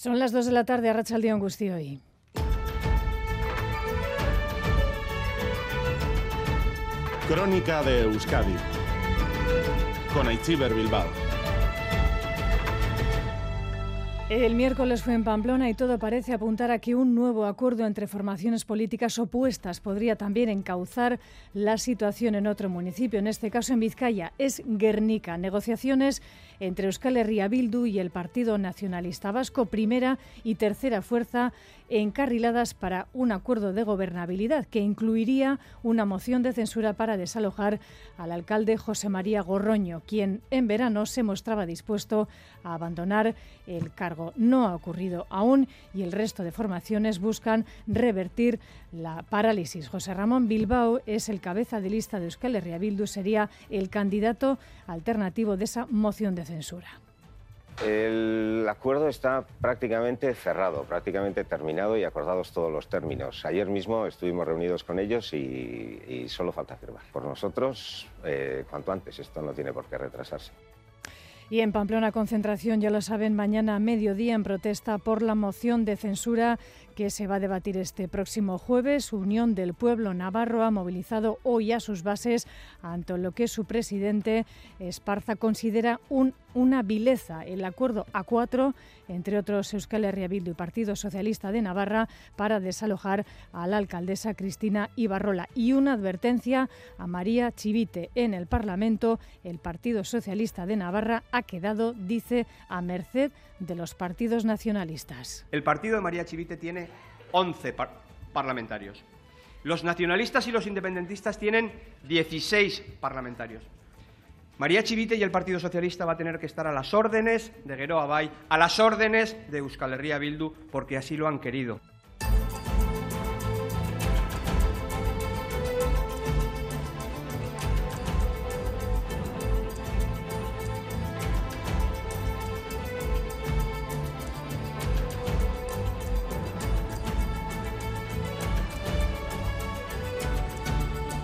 Son las 2 de la tarde, a el día hoy. Crónica de Euskadi con Aichiber Bilbao. El miércoles fue en Pamplona y todo parece apuntar a que un nuevo acuerdo entre formaciones políticas opuestas podría también encauzar la situación en otro municipio, en este caso en Vizcaya, es Guernica. Negociaciones entre Euskal Herria Bildu y el Partido Nacionalista Vasco, primera y tercera fuerza encarriladas para un acuerdo de gobernabilidad que incluiría una moción de censura para desalojar al alcalde José María Gorroño, quien en verano se mostraba dispuesto a abandonar el cargo. No ha ocurrido aún y el resto de formaciones buscan revertir la parálisis. José Ramón Bilbao es el cabeza de lista de Euskal Herria sería el candidato alternativo de esa moción de censura. El acuerdo está prácticamente cerrado, prácticamente terminado y acordados todos los términos. Ayer mismo estuvimos reunidos con ellos y, solo falta firmar. Por nosotros, eh, cuanto antes, esto no tiene por qué retrasarse. Y en Pamplona, concentración, ya lo saben, mañana a mediodía en protesta por la moción de censura que se va a debatir este próximo jueves. Unión del Pueblo Navarro ha movilizado hoy a sus bases ante lo que su presidente Esparza considera un, una vileza, el acuerdo A4 entre otros Euskal Herria Bildu y Partido Socialista de Navarra para desalojar a la alcaldesa Cristina Ibarrola y una advertencia a María Chivite en el Parlamento. El Partido Socialista de Navarra ha quedado, dice, a merced de los partidos nacionalistas. El partido de María Chivite tiene 11 parlamentarios. Los nacionalistas y los independentistas tienen 16 parlamentarios. María Chivite y el Partido Socialista va a tener que estar a las órdenes de Geroa Bay, a las órdenes de Euskal Herria Bildu, porque así lo han querido.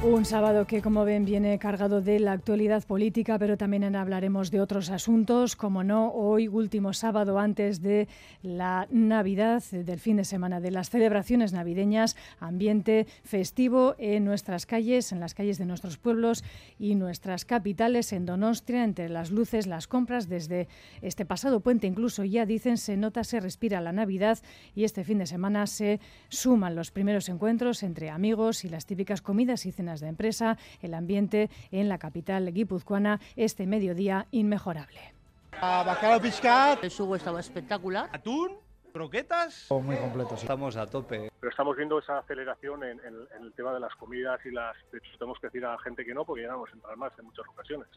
Un sábado que, como ven, viene cargado de la actualidad política, pero también hablaremos de otros asuntos, como no, hoy, último sábado antes de la Navidad, del fin de semana de las celebraciones navideñas, ambiente festivo en nuestras calles, en las calles de nuestros pueblos y nuestras capitales, en Donostia, entre las luces, las compras, desde este pasado puente incluso ya dicen, se nota, se respira la Navidad y este fin de semana se suman los primeros encuentros entre amigos y las típicas comidas y cenas de empresa, el ambiente en la capital guipuzcoana este mediodía inmejorable. Bacalao piscat. El sugo estaba espectacular. Atún, croquetas. Oh, muy completo, Estamos a tope. Pero estamos viendo esa aceleración en, el tema de las comidas y las... De hecho, tenemos que decir a la gente que no, porque ya no vamos a entrar más en muchas ocasiones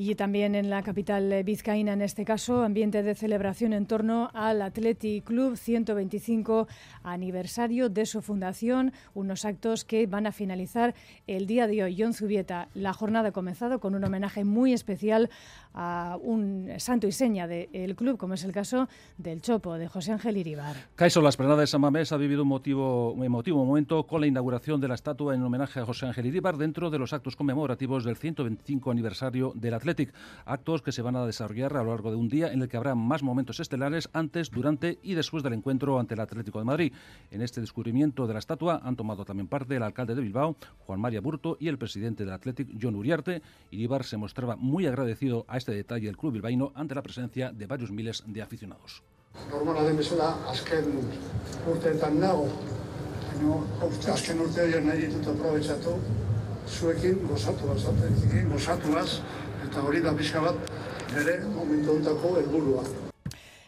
y también en la capital eh, vizcaína, en este caso, ambiente de celebración en torno al Athletic Club 125 aniversario de su fundación, unos actos que van a finalizar el día de hoy. John Zubieta, la jornada ha comenzado con un homenaje muy especial a un santo y seña del club, como es el caso del Chopo, de José Ángel Iribar. Caiso La Esplanada de San Mamés ha vivido un motivo, un emotivo momento con la inauguración de la estatua en homenaje a José Ángel Iribar dentro de los actos conmemorativos del 125 aniversario del Athletic actos que se van a desarrollar a lo largo de un día en el que habrá más momentos estelares antes, durante y después del encuentro ante el Atlético de Madrid. En este descubrimiento de la estatua han tomado también parte el alcalde de Bilbao, Juan María Burto, y el presidente del Atlético, John Uriarte. Iribar se mostraba muy agradecido a este detalle del club bilbaíno ante la presencia de varios miles de aficionados. Eta hori da pixka bat nire momentu ontako helburua.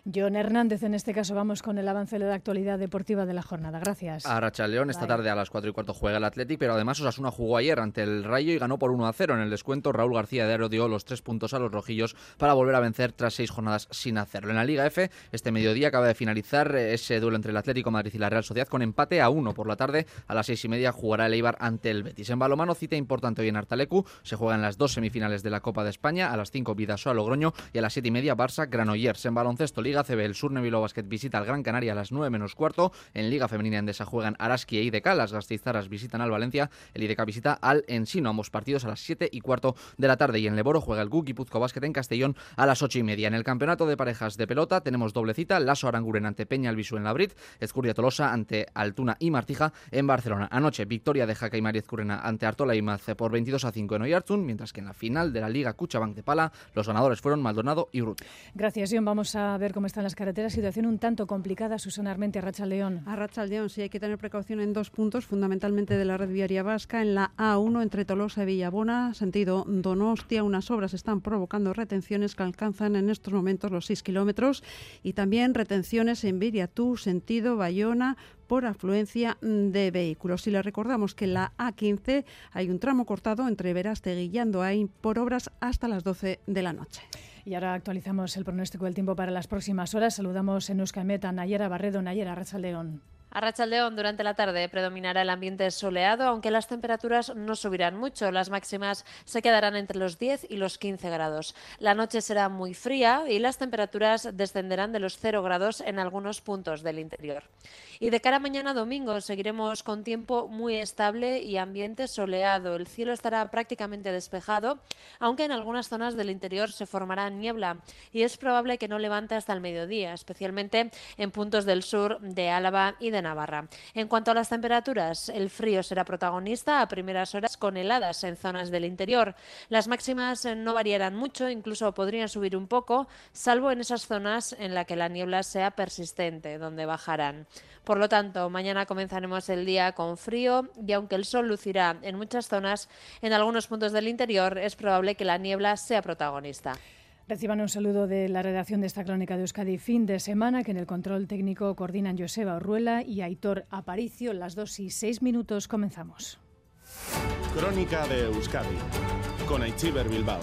John Hernández, en este caso vamos con el avance de la actualidad deportiva de la jornada. Gracias. A Racha León, esta tarde a las 4 y cuarto juega el Athletic, pero además Osasuna jugó ayer ante el Rayo y ganó por 1 a 0. En el descuento, Raúl García de Aro dio los tres puntos a los rojillos para volver a vencer tras seis jornadas sin hacerlo. En la Liga F, este mediodía acaba de finalizar ese duelo entre el Atlético Madrid y la Real Sociedad con empate a 1 por la tarde. A las seis y media jugará el Eibar ante el Betis. En balomano, cita importante hoy en Artalecu. Se juegan las dos semifinales de la Copa de España. A las 5 Vidasoa Logroño y a las siete y media Barça Granollers. En baloncesto, Liga CB, el Surne Bilbao Basket visita al Gran Canaria a las 9 menos cuarto. En Liga Femenina Endesa juegan Araski e IDK. Las Gasteizaras visitan al Valencia. El IDK visita al Ensino. Ambos partidos a las 7 y cuarto de la tarde. Y en Leboro juega el Guki Puzco Basket en Castellón a las 8 y media. En el campeonato de parejas de pelota tenemos doble cita. Lasso Aranguren ante Peña Albisu en la Brit. Ezcurdia Tolosa ante Altuna y Martija en Barcelona. Anoche, victoria de Jaca y María Ezcurrena ante Artola y Maz por 22 a 5 en Oyarzun, mientras que en la final de la Liga Cuchabank de Pala los ganadores fueron Maldonado y Urrutia. Gracias, John. Vamos a ver cómo están las carreteras. Situación un tanto complicada, Susana Armente, a Racha León. A Racha León sí hay que tener precaución en dos puntos, fundamentalmente de la red viaria vasca. En la A1 entre Tolosa y Villabona, sentido Donostia, unas obras están provocando retenciones que alcanzan en estos momentos los 6 kilómetros y también retenciones en Viriatú, sentido Bayona, por afluencia de vehículos. Y le recordamos que en la A15 hay un tramo cortado entre Verástegui y Andoain por obras hasta las 12 de la noche. Y ahora actualizamos el pronóstico del tiempo para las próximas horas. Saludamos en Euskalmet a Nayera Barredo, Nayera Rachaldeón. A Rachaldeón durante la tarde predominará el ambiente soleado, aunque las temperaturas no subirán mucho. Las máximas se quedarán entre los 10 y los 15 grados. La noche será muy fría y las temperaturas descenderán de los 0 grados en algunos puntos del interior. Y de cara a mañana domingo seguiremos con tiempo muy estable y ambiente soleado. El cielo estará prácticamente despejado, aunque en algunas zonas del interior se formará niebla y es probable que no levante hasta el mediodía, especialmente en puntos del sur de Álava y de Navarra. En cuanto a las temperaturas, el frío será protagonista a primeras horas con heladas en zonas del interior. Las máximas eh, no variarán mucho, incluso podrían subir un poco, salvo en esas zonas en las que la niebla sea persistente, donde bajarán. Por lo tanto, mañana comenzaremos el día con frío y aunque el sol lucirá en muchas zonas, en algunos puntos del interior es probable que la niebla sea protagonista. Reciban un saludo de la redacción de esta crónica de Euskadi fin de semana, que en el control técnico coordinan Joseba Orruela y Aitor Aparicio. Las dos y seis minutos comenzamos. Crónica de Euskadi con Aichiber Bilbao.